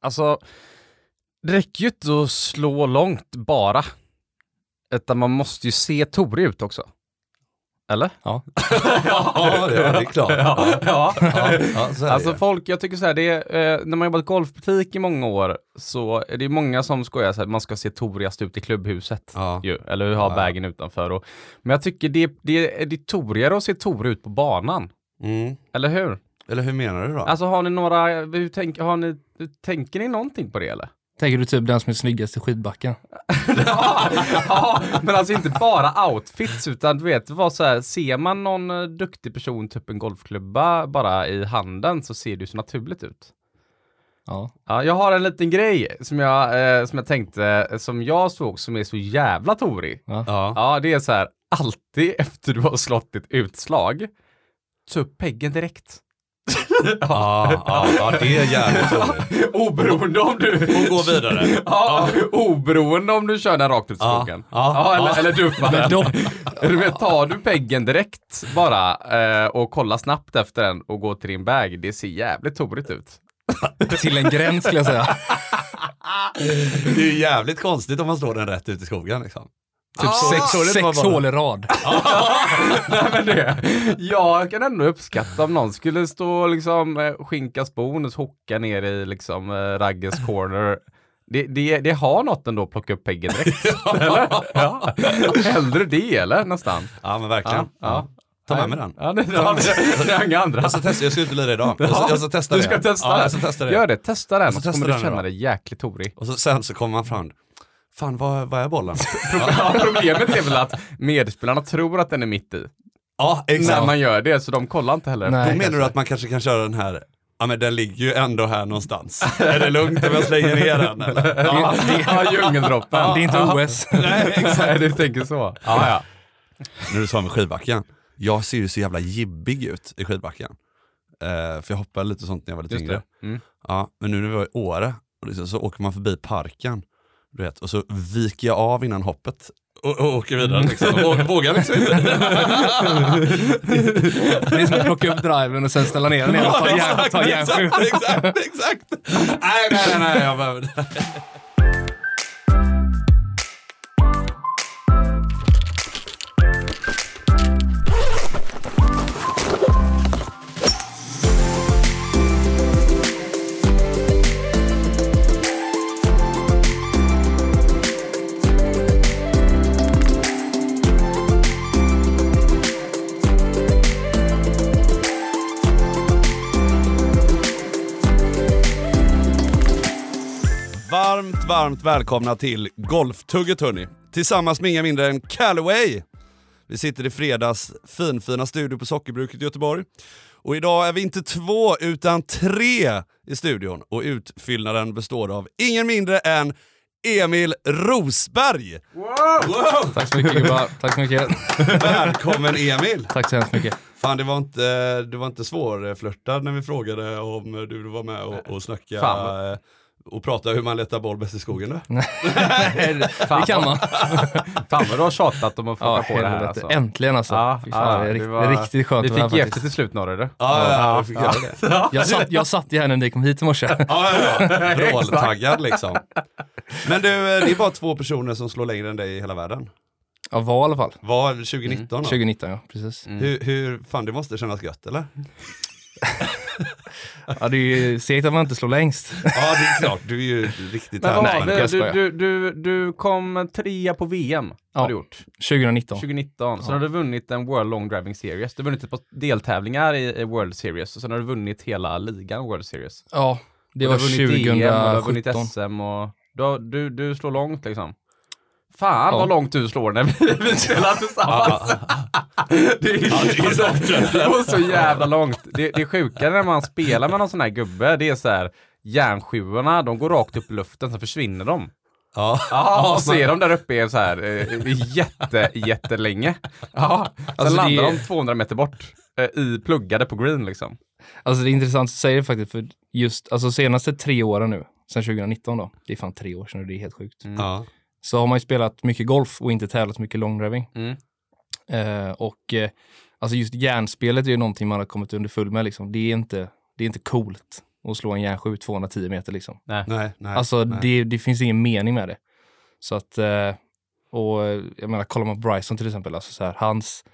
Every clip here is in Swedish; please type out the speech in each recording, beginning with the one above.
Alltså, det räcker ju inte att slå långt bara. Utan man måste ju se torig ut också. Eller? Ja. ja, det är klart. Ja. ja. Ja, så är Alltså det. folk, jag tycker så här, det är, eh, när man jobbat golfbutik i många år så är det många som skojar så här, man ska se torigast ut i klubbhuset. Ja. Ju, eller ha Ja. bagen utanför. Och, men jag tycker det, det, det är torigare att se torig ut på banan. Mm. Eller hur? Eller hur menar du då? Alltså har ni några, hur, tänk, har ni, tänker ni någonting på det eller? Tänker du typ den som är snyggast i skidbacken? ja, ja, men alltså inte bara outfits utan du vet, vad så här, ser man någon eh, duktig person, typ en golfklubba bara i handen så ser det ju så naturligt ut. Ja. Ja, jag har en liten grej som jag, eh, som jag tänkte, som jag såg som är så jävla torig. ja. Ja, det är så här, alltid efter du har slått ditt utslag, ta upp peggen direkt. Ja, ja, ja, det är jävligt roligt. Oberoende om du... Och gå vidare. Ja, oberoende om du kör den rakt ut i Ja, skogen. ja, eller, ja. eller duffar Men den. Du vet, tar du peggen direkt bara eh, och kollar snabbt efter den och går till din bag, det ser jävligt torigt ut. till en gräns skulle jag säga. Det är ju jävligt konstigt om man slår den rätt ut i skogen liksom. Typ Ja, sex, sex bara- hål i rad. Nej, men det, jag kan ändå uppskatta om någon skulle stå och liksom eh, skinka spon och hocka ner i liksom eh, Ragges corner. Det, det, det har något ändå att plocka upp peggen direkt. eller? Ja. Hellre det eller nästan. Ja men verkligen. Ja, ja. Ta med mig den. Ja, det, ja, det, det är inga andra. Jag ska testa, jag ska ut och lira idag. Jag ska, jag ska testa du det. ska testa ja, det. jag ska testa det. Gör det, testa den och så kommer du känna dig jäkligt torig. Och så, sen så kommer man fram, fan vad, vad är bollen? Ja, problemet är väl att medspelarna tror att den är mitt i. ja När exakt. man gör det, så de kollar inte heller. Nej. Då menar du att man kanske kan köra den här, ja men den ligger ju ändå här någonstans. är det lugnt om jag slänger ner den eller? Ja, ja djungeldroppen. Det är inte OS. Nej, exakt. Du tänker så. Ja, ja. När du sa med skidbacken, jag ser ju så jävla jibbig ut i skidbacken. Eh, för jag hoppade lite sånt när jag var lite Just yngre. det. Mm. Ja, men nu när vi var i Åre, och liksom, så åker man förbi parken, du vet, och så viker jag av innan hoppet. Och, och åker vidare liksom. Vå- Vågar liksom inte. Det är som att plocka upp driven och sen ställa ner den igen och ta järn- ta järnsju. exakt, exakt, exakt. Nej, nej, nej, nej, jag behöver Varmt, varmt välkomna till Golftugget hörni. Tillsammans med inga mindre än Callaway. Vi sitter i fredags finfina studio på Sockerbruket i Göteborg. Och idag är vi inte två utan tre i studion och utfyllnaden består av ingen mindre än Emil Rosberg. Wow! Tack så mycket gubbar. Tack så mycket. Välkommen Emil! Tack så hemskt mycket. Fan det var inte, det var inte svårflörtad när vi frågade om du var med och, och snacka Fan. Och prata hur man letar boll bäst i skogen. Då. Det kan man. Fan vad du har tjatat om att få Ja, på det här alltså. Äntligen alltså. Ja, fan, ja, det är var- riktigt skönt Vi fick ge efter till slut norre. Ja, ja, ja, fick det. Jag satt, jag satt ju här när ni kom hit i morse. Ja, ja, ja. Vråltaggad liksom. Men du, eh, det är bara två personer som slår längre än dig i hela världen. Ja, var i alla fall. Var 2019 då? 2019 ja, precis. Hur, hur, fan det måste kännas gött eller? Ja, det är ju segt att man inte slår längst. Ja det är klart, du är ju riktigt Men det? jag Du, du, du, du kom trea på VM, Ja. har du gjort. 2019. 2019. Sen har du vunnit en World Long Driving Series. Du har vunnit ett par deltävlingar i, i World Series och sen har du vunnit hela ligan World Series. Ja, det var du har vunnit EM och du har vunnit 2017. SM och du, har- du, du slår långt liksom. Fan Ja. vad långt du slår när vi, vi spelar tillsammans. det, är, det går så jävla långt. Det, det är sjuka när man spelar med någon sån här gubbe, det är så här järnsjuorna, de går rakt upp i luften, sen försvinner de. Ja. Ja, och ser de där uppe så här eh, jätte, jättelänge. Ja, sen Alltså, landar är- de 200 meter bort eh, i pluggade på green liksom. Alltså det är intressant att säga det faktiskt, för just alltså senaste tre åren nu, sedan 2019 då, det är fan tre år sedan och det är helt sjukt, Ja. Så har man ju spelat mycket golf och inte tävlat så mycket longdriving. Mm. Eh, och eh, alltså just järnspelet är ju någonting man har kommit underfull med liksom. Det är inte, det är inte coolt och slå en järnsju 210 meter liksom. Nej, nej. Alltså nej. det, det finns ingen mening med det. Så att, eh, och eh, jag menar, kollar man på Bryson till exempel, alltså så här, hans,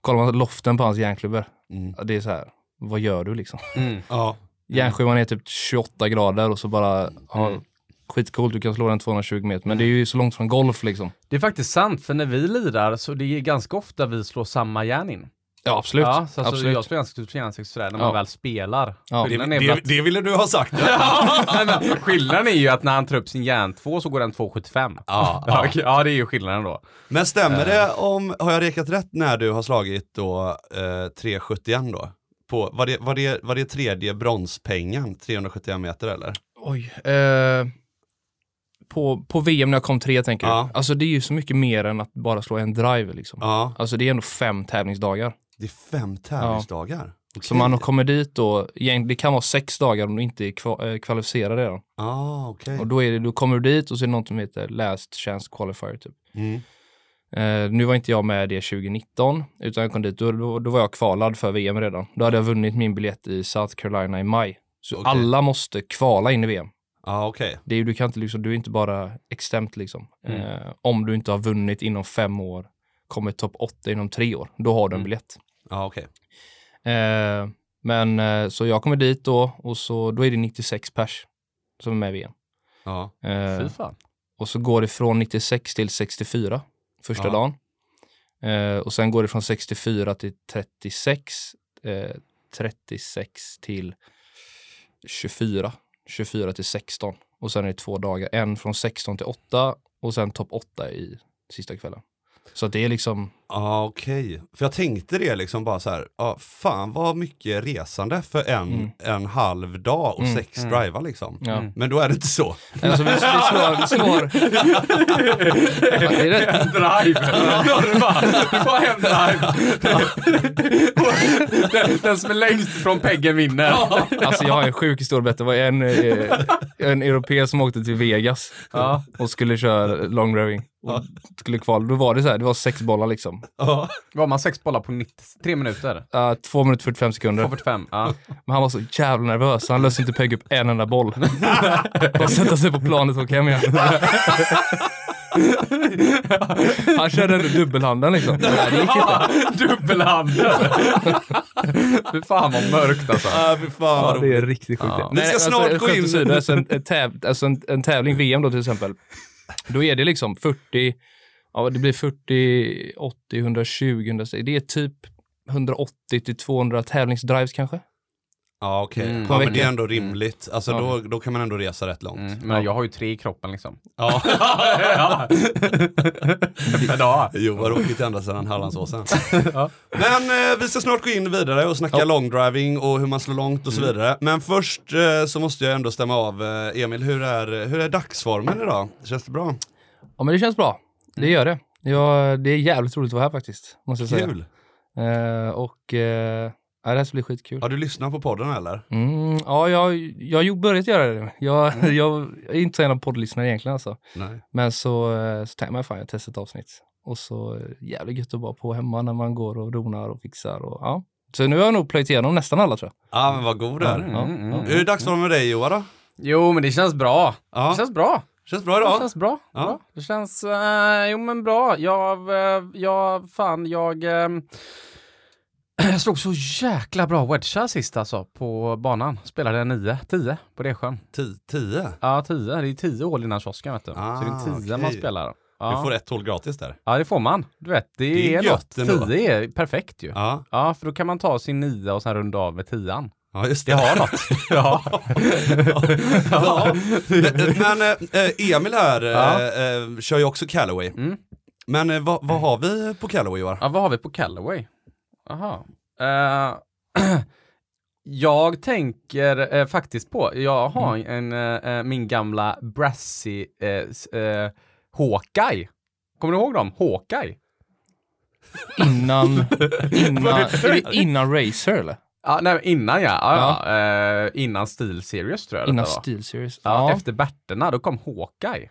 kollar man loften på hans järnklubbor, Mm. det är så här, vad gör du liksom? Mm. Ja. Järnsjuan är typ 28 grader och så bara, Mm. Skitcoolt, du kan slå den 220 meter, men det är ju så långt från golf liksom. Det är faktiskt sant, för när vi lirar så det är ganska ofta vi slår samma järn in. Ja, absolut. Ja, så alltså, absolut. jag spelar ganska järnsex sådär när Ja. man väl spelar. Ja. Det, det, att, det ville du ha sagt. Men skillnaden är ju att när han tar upp sin järn 2 så går den 2,75. Ja, Ja, ja, det är ju skillnaden då. Men stämmer det om, har jag rekat rätt när du har slagit då eh, 371 då? På, var, det, var, det, var det tredje bronspengen, 371 meter eller? Oj. Eh, på, på VM när jag kom tre tänker Ja. du? Alltså det är ju så mycket mer än att bara slå en drive liksom. Ja, Alltså det är ändå fem tävlingsdagar. det är fem tävlingsdagar. Okej. Så man har kommit dit då, det kan vara sex dagar om du inte är kva, eh, kvalificerad redan. Ah, okej. Och då, är det, då kommer du dit och så är det något som heter Last Chance Qualifier typ. Mm. Eh, nu var inte jag med det 2019, utan jag kom dit, då, då, då var jag kvalad för VM redan. Då hade jag vunnit min biljett i South Carolina i maj. Så Okej. alla måste kvala in i VM. Ja, okej. Det är, ju- du, kan inte, liksom, du är inte bara extemt liksom. Mm. Eh, om du inte har vunnit inom fem år, kommit topp åtta inom tre år, då har du en Mm. biljett. Ja, okej. Eh, men eh, så jag kommer dit då och så, då är det 96 pers som är med i VM. Ja. Eh, Fy fan. och så går det från 96 till 64 första Ja. dagen. Eh, och sen går det från 64 till 36, eh, 36 till 24, 24 till 16. Och sen är det två dagar, en från 16 till 8 och sen topp 8 i sista kvällen. Så att det är liksom, Ja, okej. För jag tänkte det liksom bara så här, ja, fan vad mycket resande för en, Mm. en halv dag och Mm, sex mm. drivar liksom. ja. Mm. Men då är det inte så. Alltså vi, vi slår, vi slår. Det är rätt. En drive! Du bara, du får hem drive. den, den som är längst från peggen vinner. Alltså jag har en sjuk historia. Det var en, eh, en europé som åkte till Vegas Ja. och skulle köra long rowing. Och skulle kvala. Då var det så här, det var sex bollar liksom. Ja. Var man sex bollar på 90, tre minuter? Uh, två minuter 45 sekunder. 2,45. Ja. Men han var så jävla nervös han löste inte pegg upp en enda boll. Bara sätta sig på planet och åka hem igen. han körde ändå dubbelhanden liksom. Nej, det gick inte. Dubbelhanden! Fy fan vad mörkt alltså. Ah, fy fan Ja, det är riktigt sjukt. Ja. Vi ska snart alltså, gå in- åsido, Alltså, en, en, täv, alltså en, en tävling, VM då till exempel, då är det liksom 40, ja det blir 40, 80, 120, 160. Det är typ 180 till 200 tävlingsdrives kanske. Ja okej, Mm. ja, men det är ändå rimligt. Alltså Ja. då, då kan man ändå resa rätt långt. Mm, men jag har ju tre i kroppen liksom. Ja. ja. Per dag. Jo, har åkt ända sedan Hallandsåsen. Ja. Men eh, vi ska snart gå in vidare och snacka Ja. longdriving och hur man slår långt och så Mm. vidare. Men först eh, så måste jag ändå stämma av, eh, Emil, hur är, hur är dagsformen idag? Känns det bra? Ja men det känns bra. Det gör det. Ja, det är jävligt roligt att vara här faktiskt, måste jag säga. Kul! Eh, och eh, ja, det här ska bli skitkul. Har du lyssnat på podden eller? Mm, ja, jag, jag har ju börjat göra det. Jag, jag är inte så en av poddlyssnare egentligen alltså. Nej. Men så, eh, så tänkte jag, fan jag testar ett avsnitt. Och så eh, jävligt gött att vara på hemma när man går och donar och fixar och ja. Så nu har jag nog plöjt igenom nästan alla tror jag. Ja men vad god du är. Mm, Ja, mm, ja. mm. Hur är dagsformen med dig Johan då? Jo, men det känns bra. Ja, Det känns bra. känns bra Det idag? känns bra. Ja. bra. Det känns, eh, jo men bra. Jag, eh, jag, fan, jag, eh, jag slog så jäkla bra wedgar sist alltså på banan. Spelade 9, 10 på Resjön. Ti- Tio? Ja, 10. Det är 10 hål innan kiosken vet du. Ah, så det är 10 man okej. spelar. Du Ja. får ett hål gratis där. ja, det får man. Du vet, det, Det är är, gött något. ändå. 10 är perfekt ju. Ja. Ja, för då kan man ta sin 9 och sen runda av med 10 ja just Det det. har något. ja. ja. Men, men eh, Emil här eh, eh, kör ju också Callaway. Mm. Men eh, vad, vad har vi på Callaway Johan? Ja, vad har vi på Callaway? Aha. Eh, jag tänker eh, faktiskt på, jag har en, eh, eh, min gamla Brassy eh, eh, Hawkeye. Kommer du ihåg dem? Hawkeye? Innan, innan, innan Racer eller? Ja, nej, innan ja. ja, ja. Eh, innan Steel Series tror jag Innan. Steel Series? Ja, Efter Berterna, då kom Hawkeye.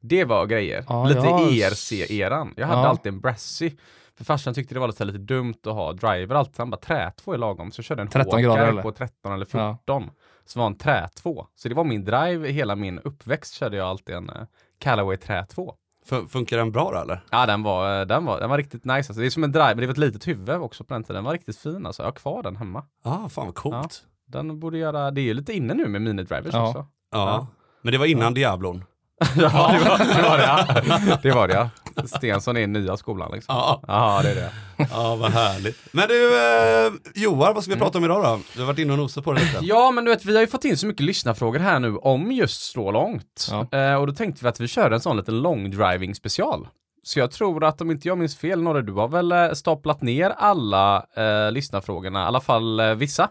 Det var grejer. Ja, Lite ja. ERC-eran. Jag hade Ja. alltid en Brassy. För farsan tyckte det var lite, lite dumt att ha driver alltid. Han bara trätvå är lagom. Så jag körde en 13 grader, eller? på 13 eller Ja. 14. Så var en trätvå. Så det var min drive hela min uppväxt körde jag alltid en uh, Callaway trätvå. Fun- funkar den bra då eller? Ja den var, eh, den var, den var riktigt nice. Alltså, det är som en drive, men det var ett litet huvud också på den tiden. Den var riktigt fin alltså. Jag har kvar den hemma. Ah, fan vad coolt. Den borde göra, det är ju lite inne nu med minidrivers Ja. också. Ja. Ja. Men det var innan Diablon. Ja, det var det, var det, ja. det var det ja. Stensson är nya skolan liksom. Ja. Ja, det är det. Ja, vad härligt. Men du, eh, Joar, vad ska vi prata om idag då? Du har varit inne och nosat på det lite. Ja, men du vet, vi har ju fått in så mycket lyssnarfrågor här nu om just slå långt. Ja. Eh, och då tänkte vi att vi kör en sån liten long driving special. Så jag tror att om inte jag minns fel, Norre, du har väl eh, staplat ner alla eh, lyssnarfrågorna, i alla fall eh, vissa.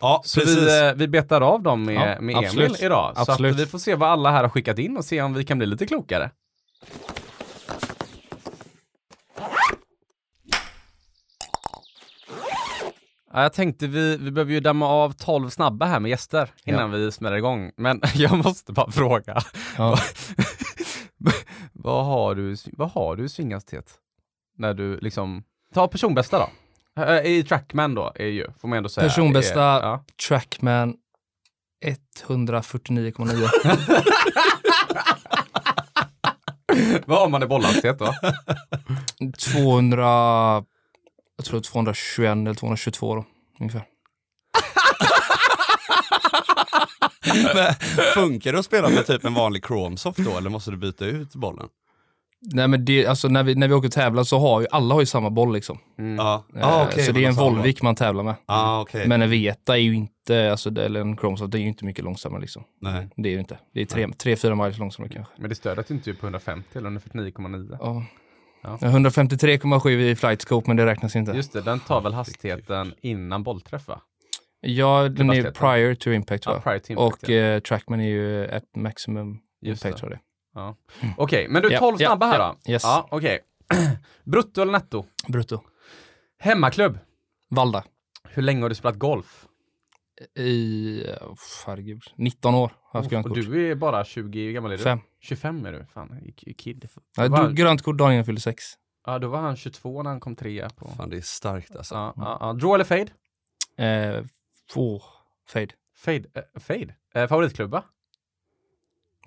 Ja, Så precis. vi, eh, vi betar av dem med, Ja, med Emil absolut. idag. Så Absolut. att vi får se vad alla här har skickat in och se om vi kan bli lite klokare. Ja, jag tänkte vi, vi behöver ju damma av 12 snabba här med gäster innan vi smäller igång. Men jag måste bara fråga. Ja. vad har du, vad har du i svinghastighet? När du liksom, ta personbästa då. I Trackman då, är ju, får man ändå säga. Personbästa- är, ja. Trackman 149,9. Vad har man i bollhastighet då? 200, jag tror 221 eller 222 då, ungefär. Men Funkar det att spela med typ en vanlig Chromesoft då, eller måste du byta ut bollen? Nej men det, alltså när vi, när vi åker och tävlar så har ju alla har ju samma boll liksom. Ja, Eh, ah, okej, så det är en. Volvic man tävlar med. Ah, okej. Men en Veta är ju inte, alltså, det- eller en Chromesoft, det är ju inte mycket långsammare liksom. Nej. Det är ju inte. Det är 3-4 miles långsammare kanske. Men det stödet är inte på 150 eller 149,9. Ja. Ja. Ja, 153,7 i flight scope men det räknas inte. Just det, den tar väl hastigheten innan bollträff va? Ja, den är prior to impact Ja, va? prior to impact, Och ja. eh, Trackman är ju ett maximum Just impact tror jag det Okej, men du Ja, 12 ja, snabba här ja, då. yes. Ja, okej. Brutto eller netto? Brutto. Hemmaklubb. Valda. Hur länge har du spelat golf? I, oh, herregud, 19 år har jag haft och grönt kort. du är bara 20, hur gammal är du? Fem. 25 är du, fan, kid. Jag drog grönt kort dagen jag fyllde sex. ja, då var han 22 när han kom trea på... Fan, det är starkt alltså. Ja, ja, ja. Draw eller fade? Eh, oh, fade. Fade. Eh, fade. Eh, favoritklubba?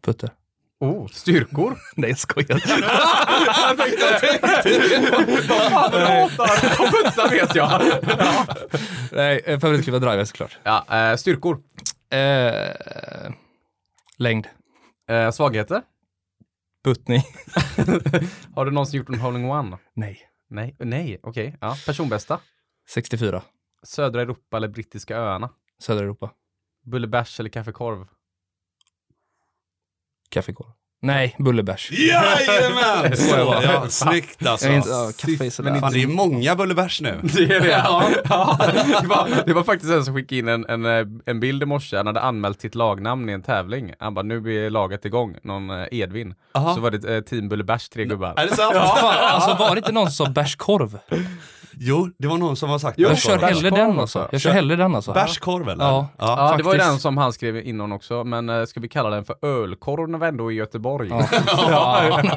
Putter. Oh, styrkor? Nej jag skojar. Vad fan du hatar putta vet jag. Ja, Nej, eh, favoritklubba driver såklart. ja eh, styrkor. Eh, längd. Eh, svagheter? Puttning. Har du någonsin gjort en holding one? Nej. Nej, nej, okej. Ja. Personbästa? 64. Södra Europa eller brittiska öarna? Södra Europa. Bullebärs eller kaffekorv? Kaffekorv. Nej, bullebärs. Jajamän! Så, Ja. ja, snyggt alltså. Jag är inte, ja, kaffe är sådär. Fan, det är många Bullebärs nu. Det är det. Ja. det, var, det var faktiskt en som skickade in en, en, eh, en bild i morse. Han hade anmält sitt lagnamn i en tävling. Han bara, nu blir laget igång. Någon eh, Edvin. Aha. Så var det eh, team Bullebärs, tre gubbar. Är det sant? Fan, alltså var det inte någon som sa bärskorv? Jo, det var någon som har sagt Jo, Jag kör hellre den alltså. Jag Kör- hellre den alltså. Bärskorv eller? Ja. Ja, det var ju den som han skrev in någon också, men eh, ska vi kalla den för ölkorv när vi ändå är i Göteborg? Ja. Fan.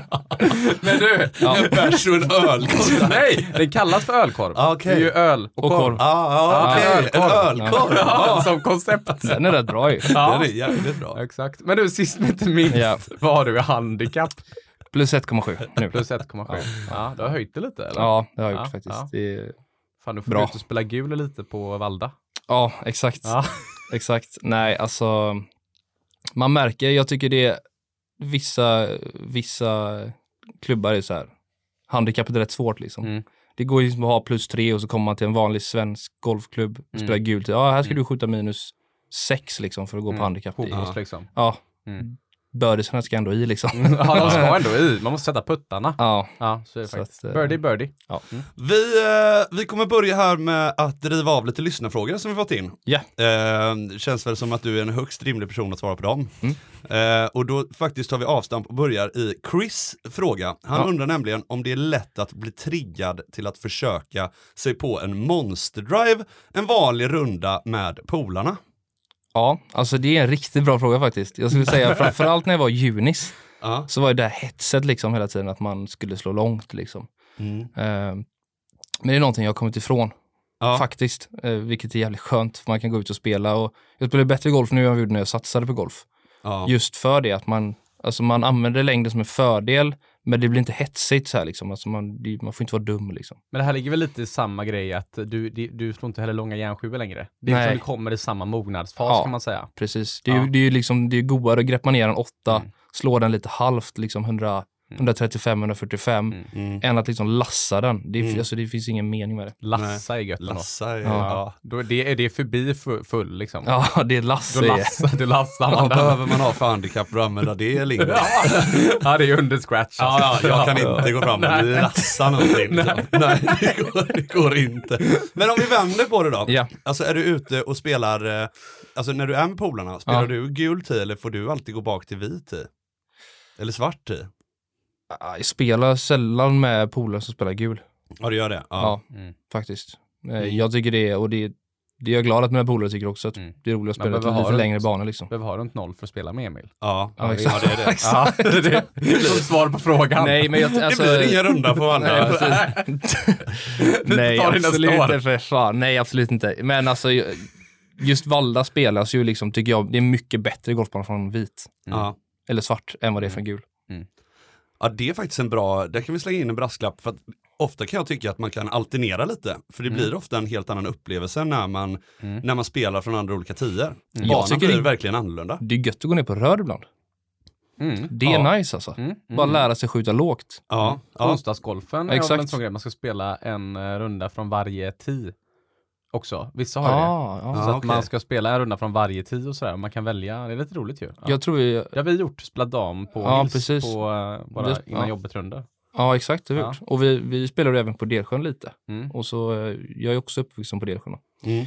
Men du, Ja. En bärs och en öl. nej, den kallas för ölkorv. Ah, okej. Det är ju öl och, Och korv. Ja, ja, Ja, okej. En ölkorv. ölkorv. Ja, Ja. som koncept. Den är rätt bra ju. Ja. Den är jävligt bra. Exakt. Men du, sist men inte minst, Ja. vad har du i handikapp? Plus 1,7 nu. Plus 1,7. Ja, du har höjt det lite eller? Ja, det har jag Ja, gjort faktiskt. ja. Det är... Fan, du får Bra. ut och spela gul lite på Valda. Ja, exakt. Ja. Exakt. Nej, alltså. Man märker, jag tycker det är vissa, vissa klubbar är så här. Handikappet är rätt svårt liksom. Mm. Det går ju liksom att ha plus tre och så kommer man till en vanlig svensk golfklubb och Mm. spelar gult. Ja, här ska du skjuta minus sex liksom för att gå på Mm. handikapp. Hoppas liksom. Ja, Mm. bördisarna ska ändå i liksom. Ja, de ska ändå i. Man måste sätta puttarna. Ja, Ja, så är det Så faktiskt. att, eh, birdie, birdie. Vi, eh, vi kommer börja här med att riva av lite lyssnarfrågor som vi fått in. Ja. Eh, känns väl som att du är en högst rimlig person att svara på dem. Mm. Eh, och då faktiskt tar vi avstamp och börjar i Chris fråga. Han Ja. undrar nämligen om det är lätt att bli triggad till att försöka sig på en monsterdrive, en vanlig runda med polarna. Ja, alltså det är en riktigt bra fråga faktiskt. Jag skulle säga framförallt när jag var junis Ja. så var det där hetset liksom hela tiden att man skulle slå långt liksom. Mm. Eh, Men det är någonting jag har kommit ifrån Ja. faktiskt, eh, vilket är jävligt skönt för man kan gå ut och spela. Och jag spelar bättre golf nu än jag gjorde när jag satsade på golf. Ja. Just för det att man, alltså man använder längden som en fördel, men det blir inte hetsigt så här liksom. Alltså man, det, man får inte vara dum liksom. Men det här ligger väl lite i samma grej att du, du, du slår inte heller långa järnskivor längre. Det är Nej. som du kommer i samma mognadsfas Ja. kan man säga. Precis. Det är Ja. ju det är ju liksom, det är godare att greppa ner en åtta, Mm. slå den lite halvt, liksom 100, 135, 145, Mm. Mm. än att liksom lassa den. Det, är, Mm. alltså, det finns ingen mening med det. Lassa är gött ändå. Lassa är... Ja. Ja. Då är det, är det förbi fu- full liksom. Ja, det är lass Då lassar, då lassar man Vad den. behöver man ha för handikapp för att använda det lingot? Ja. ja, det är under scratch. Ja, ja, jag kan inte gå fram och lassa någonting. liksom. Nej, det, går, det går inte. Men om vi vänder på det då. Ja. Alltså är du ute och spelar, eh, alltså när du är med polarna, spelar Ja. du gul tid eller får du alltid gå bak till vit tid? Eller svart tid? Jag spelar sällan med polare som spelar gul. Ja, du gör det? Ja, Mm. faktiskt. Eh, Mm. Jag tycker det, och det, det är jag glad att mina polare tycker också, att Mm. det är roligt att spela lite, längre banor liksom. Behöver ha runt noll för att spela med Emil. Ja, Ja, ja, exakt. det är det. Ja, det är som svar på frågan. Nej, men jag, alltså, det blir ingen runda på Nej, andra. precis. Nej, det nästa absolut inte för fan. Nej, absolut inte. Men alltså, just Valda spelas ju liksom, tycker jag, det är mycket bättre golfbana från vit. Ja. Eller svart än vad det är från gul. Ja, det är faktiskt en bra, där kan vi slänga in en brasklapp. För att ofta kan jag tycka att man kan alternera lite. För det blir ofta en helt annan upplevelse när man, Mm. när man spelar från andra olika tider. Jag Banan tycker blir det- verkligen annorlunda. Det är gött att gå ner på röd ibland. Mm. Det är Ja. nice alltså. Mm. Bara lära sig skjuta lågt. Ja, ja. Onsdagsgolfen är Exakt. en sån grej. Man ska spela en eh, runda från varje tee också. Vissa har ju det. Ah. Så Ja, att okej. man ska spela en runda från varje tee och sådär. Man kan välja. Det är lite roligt ju. Ja. Jag tror vi, Det har vi gjort. Spelat dam på Ja, Hills precis. på uh, våra Vi- innan ja. jobbet-rundor. ja exakt, det Ja. Och vi, vi spelade även på Delsjön lite. Mm. Och så, eh, jag är också uppvuxen på Delsjön. Mm.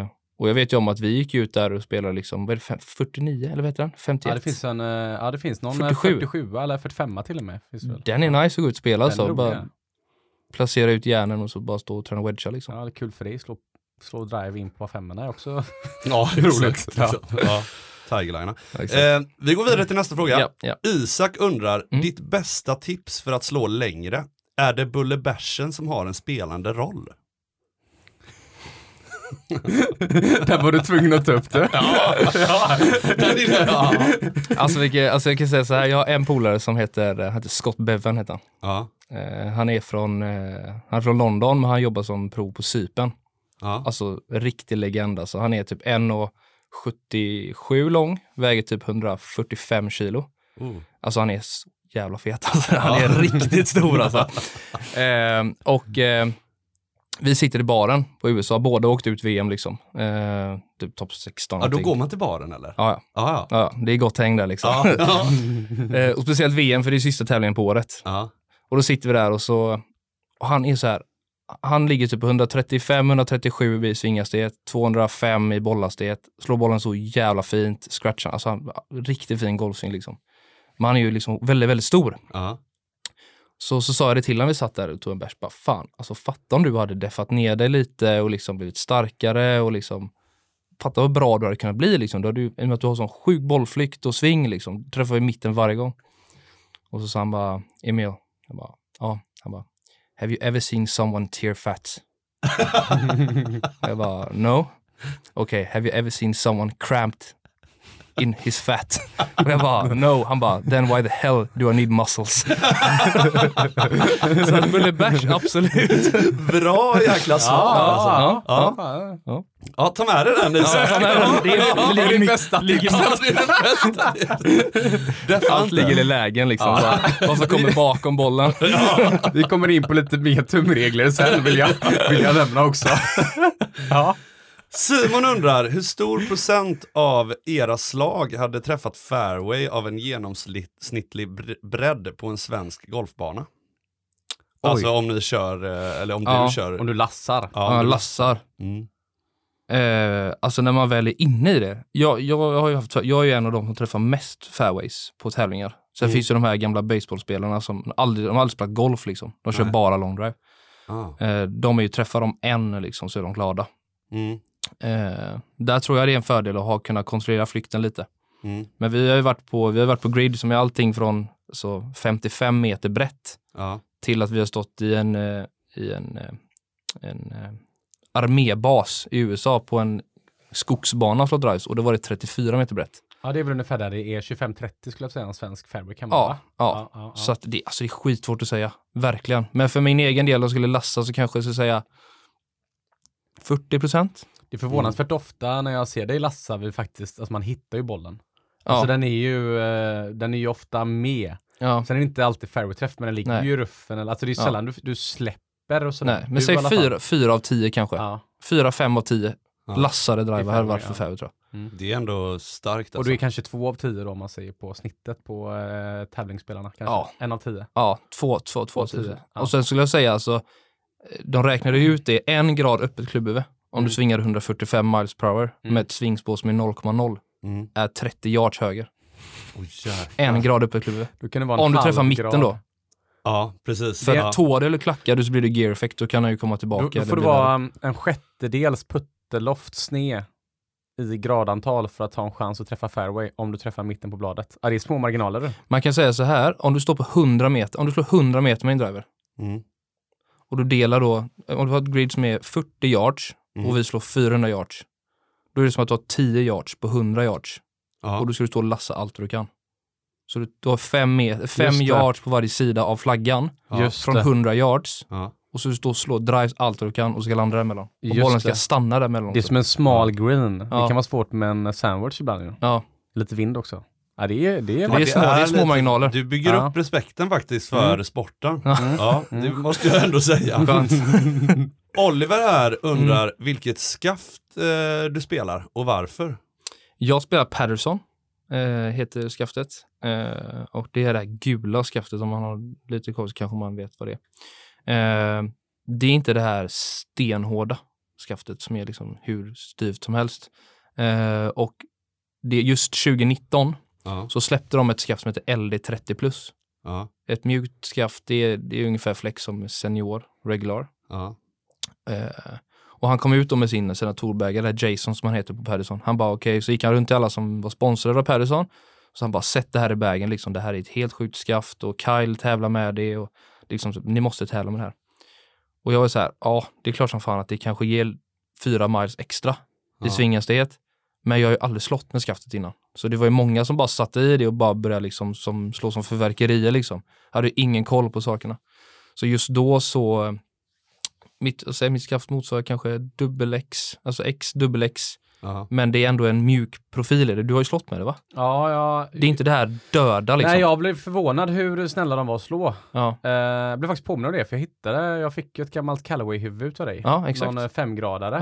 Eh, och jag vet ju om att vi gick ut där och spelade liksom, vad är det, fem- 49 eller vad heter den? 51? Ja, det finns en, eh, ja, det finns någon 47. 47, 47 eller 45 till och med. Finns det väl. Den är nice att gå ut och spela Den är så. rolig, Bara. Placera ut järnen och så bara stå och träna wedga liksom. Ja, det är kul för dig. Slå, slå drive in på femmorna är också. Ja, Roligt. Ja. Ja. Tigerlina. Eh, vi går vidare till nästa fråga. ja, ja. Isak undrar, Mm. ditt bästa tips för att slå längre? Är det Bullebärsen som har en spelande roll? Där var du tvungen att ta upp det. Ja, ja. Alltså, vilket, alltså jag kan säga så här, jag har en polare som heter, heter Scott Bevan heter han. Ja, han är från, eh, han är från London men han jobbar som pro på Cypern. ja. Alltså riktig legend alltså. Han är typ 1,77 lång, väger typ 145 kilo. Oh. Alltså han är så jävla fet alltså. Han är riktigt stor alltså. Eh, och eh, vi sitter i baren på USA, båda åkte ut VM liksom. Eh, typ topp 16. ja, då går man till baren eller? Ja, ja. Ja, ja. ja, det är gott häng där liksom. Eh, och speciellt VM för det är sista tävlingen på året. Och då sitter vi där och så, och han är så här, han ligger typ på 135-137 i svinghastighet, 205 i bollhastighet, slår bollen så jävla fint, scratchar, alltså han, riktigt fin golfsving liksom. Men han är ju liksom väldigt, väldigt stor. ja. Så, så sa jag det till när vi satt där och tog en bärs, bara fan, alltså fatta om du hade deffat ner dig lite och liksom blivit starkare och liksom Fatta vad bra du hade kunnat bli liksom. Du hade, I och med att du har sån sjuk bollflykt och sving liksom. Träffar i mitten varje gång. Och så sa han bara, Emil, jag bara, ja, han bara, have you ever seen someone tear fat? jag bara, no. Okay, have you ever seen someone cramped in his fat? Och jag bara, no. Han bara, then why the hell do I need muscles? så att Bulle Bärs, absolut. Bra jäkla svar alltså. ja, ja. ja. Ja, ta med dig den Isak. Ja, men det, är- det ligger det är mitt- bästa ligger Ja, det det. Deffar Allt ligger i lägen liksom. Bara, vad som kommer bakom bollen. Vi kommer in på lite mer tumregler sen vill jag, vill jag nämna också. ja. Simon undrar, hur stor procent av era slag hade träffat fairway av en genomsnittlig br- bredd på en svensk golfbana? Alltså om ni kör, eh, eller om Ja, du kör. Om du lassar. Ja, du- lassar. Mm. Eh, alltså när man väl är inne i det. Jag, jag, har ju haft, jag är ju en av de som träffar mest fairways på tävlingar. Sen Mm. finns ju de här gamla baseballspelarna som aldrig, de har aldrig spelat golf liksom. De kör Nej. bara long drive. Ah. Eh, de är ju, träffar de en liksom så är de glada. Mm. Eh, där tror jag det är en fördel att ha kunnat kontrollera flykten lite. Mm. Men vi har ju varit på, vi har varit på grid som är allting från så 55 meter brett Ja. till att vi har stått i en, eh, i en, eh, en eh, armébas i USA på en skogsbana och slå drives och då var det 34 meter brett. Ja, det är väl ungefär där det är 25-30 skulle jag säga en svensk fairway kan vara. Ja, ja. ja, ja. Så att det, alltså det är skitsvårt att säga, verkligen. Men för min egen del, om jag skulle lassa så kanske jag skulle säga 40 procent. Det är förvånansvärt ofta när jag ser dig lassa, vi faktiskt, alltså man hittar ju bollen. Ja, Alltså den är ju, eh, den är ju ofta med. ja. Sen är det inte alltid fairway-träff, men den ligger Nej. ju i ruffen. Eller, alltså det är ju Ja. sällan du, du släpper och sådär. Nej, men Du säg fyra, fyra av tio kanske. Ja. Fyra, fem av tio Ja. lassade driver hade fairway, varit för fairway tror jag. Det är ändå starkt Och alltså. du är kanske två av tio då om man säger på snittet på eh, tävlingsspelarna. Kanske. Ja. En av tio. Ja, två, två, två, Två tio. tio. Ja. Och sen skulle jag säga alltså, de räknade ju ut det en grad öppet klubbhuvud. Om Mm. du svingar 145 miles per hour Mm. med ett svingspår som är 0,0 Mm. är 30 yards höger. Jävlar. En grad det vara en Om du träffar mitten grad. då. Ja, precis. För ja. tår eller klackar du så blir det gear effect, då kan han ju komma tillbaka. Då, då får det vara um, en sjättedels putteloft sned i gradantal för att ha en chans att träffa fairway om du träffar mitten på bladet. Ja, det är små marginaler. du. Man kan säga så här, om du står på 100 meter, om du slår 100 meter med en driver Mm. och du delar då, om du har ett grid som är 40 yards Mm. och vi slår 400 yards, då är det som att du har 10 yards på 100 yards Ja. och då ska du stå och lassa allt du kan. Så du, du har 5 fem Just det. yards på varje sida av flaggan Ja. Från det. 100 yards Ja. och så du står och slår drives allt du kan och ska landa däremellan. Och Just bollen ska det. stanna däremellan Det är som en smal green. Det kan vara svårt med en sandwich ibland. Ju. Ja, Lite vind också. Ja, det är, det är, det är små- det är små lite- marginaler. Du bygger Ja. upp respekten faktiskt för Mm. sporten. Ja. Ja, det måste jag ändå säga. Oliver här undrar Mm. vilket skaft eh, du spelar och varför. Jag spelar Patterson, eh, heter skaftet. Eh, och det är det här gula skaftet, om man har lite koll så kanske man vet vad det är. Eh, det är inte det här stenhårda skaftet som är liksom hur styvt som helst. Eh, och det, just 2019 Ja, så släppte de ett skaft som heter LD30 plus. ja, Ett mjukt skaft, det är, det är ungefär flex som senior, regular. ja. Eh, och han kom ut då med sin senatorbag, eller Jason som han heter på Patterson. Han bara okej, så gick han runt till alla som var sponsrade av Patterson. Så han bara, sätt det här i bagen, liksom, det här är ett helt sjukt skaft och Kyle tävlar med det och liksom, ni måste tävla med det här. Och jag var så här, ja, det är klart som fan att det kanske ger fyra miles extra i Ja. svinghastighet. Men jag har ju aldrig slått med skaftet innan. Så det var ju många som bara satte i det och bara började liksom som, slå som förverkerier liksom. Jag hade ingen koll på sakerna. Så just då så, eh, mitt, alltså mitt skaft motsvarar kanske dubbel X, alltså X, dubbel X. ja. Men det är ändå en mjuk profil i det. Du har ju slått med det va? Ja, ja. Det är inte det här döda liksom. Nej, jag blev förvånad hur snälla de var att slå. Ja, Eh, jag blev faktiskt påminn om det, för jag hittade, jag fick ju ett gammalt Callaway-huvud utav dig. ja exakt. Någon eh, femgradare.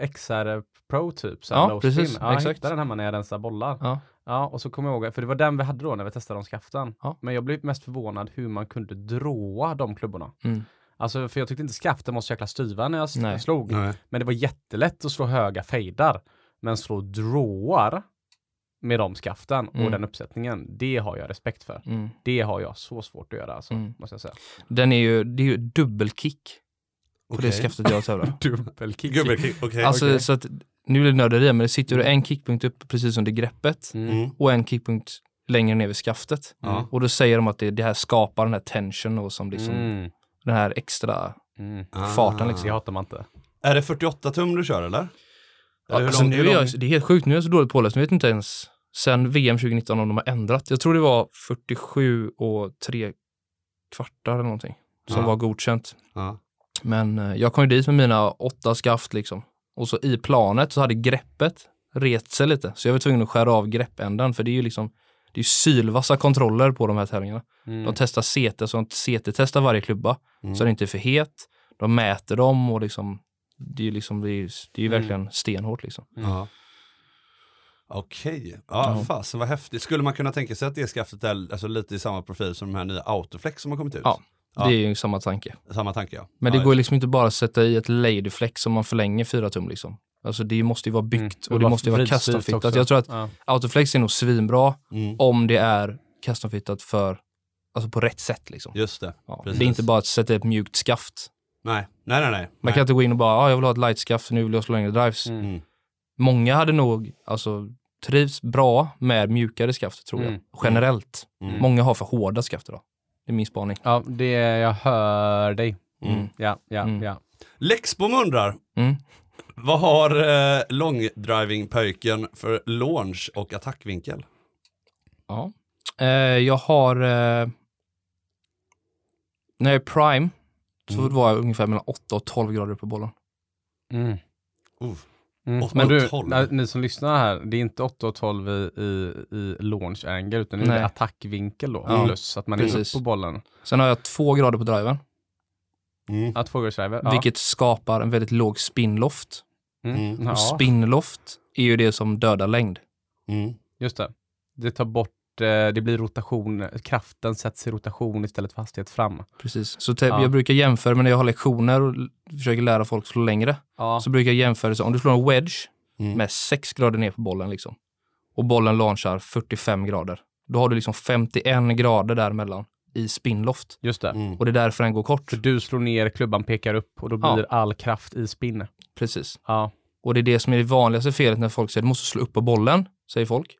Eh, XR Pro typ. Så Ja, precis. spin. Ja, jag Exakt. hittade den hemma när jag rensade bollar. Ja. Ja, och så kommer jag ihåg, för det var den vi hade då när vi testade de skaften. Ja. Men jag blev mest förvånad hur man kunde dråa de klubborna. Mm. Alltså, för jag tyckte inte skaften var så jäkla styva när jag Nej. slog. Nej. Men det var jättelätt att slå höga fejdar. Men slå dråar med de skaften och Mm. den uppsättningen, det har jag respekt för. Mm. Det har jag så svårt att göra, alltså, Mm. måste jag säga. Den är ju, det är ju dubbelkick på det Okej. skaftet jag tävlar. Dubbelkick. Gubbelkick, okej. Alltså okej. så att, nu är det nörderi, men det sitter ju en kickpunkt upp precis under greppet Mm. Mm. och en kickpunkt längre ner vid skaftet. Och då säger de att det, det här skapar den här tension och som liksom, Mm. Den här extra Mm. farten, liksom. Det hatar man inte. Är det 48 tum du kör eller? Ja, Eller alltså, lång- nu är jag, det är helt sjukt, nu är jag så dåligt påläst, nu vet jag inte ens sen VM 2019 om de har ändrat. Jag tror det var 47 och tre kvartar eller någonting som Ja. var godkänt. Ja. Men eh, jag kom ju dit med mina åtta skaft liksom. Och så i planet så hade greppet rest sig lite. Så jag var tvungen att skära av greppändan för det är ju liksom det är ju sylvassa kontroller på de här tävlingarna. Mm. De testar CT, så de CT-testar varje klubba Mm. så den inte är för het. De mäter dem och liksom det är ju liksom, det är, ju- det är ju Mm. verkligen stenhårt liksom. Ja. Okej, ja, Ja. fasen vad häftigt. Skulle man kunna tänka sig att det skaftet är alltså, lite i samma profil som de här nya Autoflex som har kommit ut? Ja. Ja. Det är ju samma tanke. Samma tanke ja. Men ja, det går ju liksom inte bara att sätta i ett ladyflex som man förlänger 4 tum liksom. Alltså det måste ju vara byggt Mm. och det var måste ju vara custom-fittat. Jag tror att Ja. autoflex är nog svinbra Mm. om det är custom-fittat för, alltså på rätt sätt liksom. Just det. Ja. precis. Det är inte bara att sätta ett mjukt skaft. Nej, nej, nej. nej. Man nej. kan inte gå in och bara, ah, jag vill ha ett light skaft för nu vill jag slå längre drives. Mm. Mm. Många hade nog, alltså trivs bra med mjukare skaft tror jag. Mm. Generellt. Mm. Många har för hårda skaft idag. Det är min spaning. Ja, det jag hör dig. Mm. Ja, ja, Mm. ja. Lexbom undrar, Mm. Vad har eh, långdrivingpöjken för launch och attackvinkel? Ja. Eh, jag har, eh, när jag är prime, så Mm. var jag ungefär mellan 8 och 12 grader på bollen. Mm. Uh. Mm. Men du, när, ni som lyssnar här, det är inte 8 och 12 i, i, i launch angle, utan det är attackvinkel då, Ja, plus att man är precis. upp på bollen. Sen har jag två grader på driven, Mm. Ja, tvågårdsdriver. Ja. vilket skapar en väldigt låg spinloft. Mm. Mm. Ja, Och spinloft är ju det som dödar längd. Mm. just det. Det tar bort, eh, det blir rotation, kraften sätts i rotation istället för hastighet fram. Precis. Så te- Ja. jag brukar jämföra med när jag har lektioner och försöker lära folk slå längre. Ja. Så brukar jag jämföra, så om du slår en wedge Mm. med 6 grader ner på bollen liksom, och bollen launchar 45 grader, då har du liksom 51 grader däremellan i spinloft. Just det. Mm. Och det är därför den går kort. För du slår ner, klubban pekar upp och då Ja. blir all kraft i spinn. Precis. Ja. Och det är det som är det vanligaste felet när folk säger du måste slå upp på bollen, säger folk.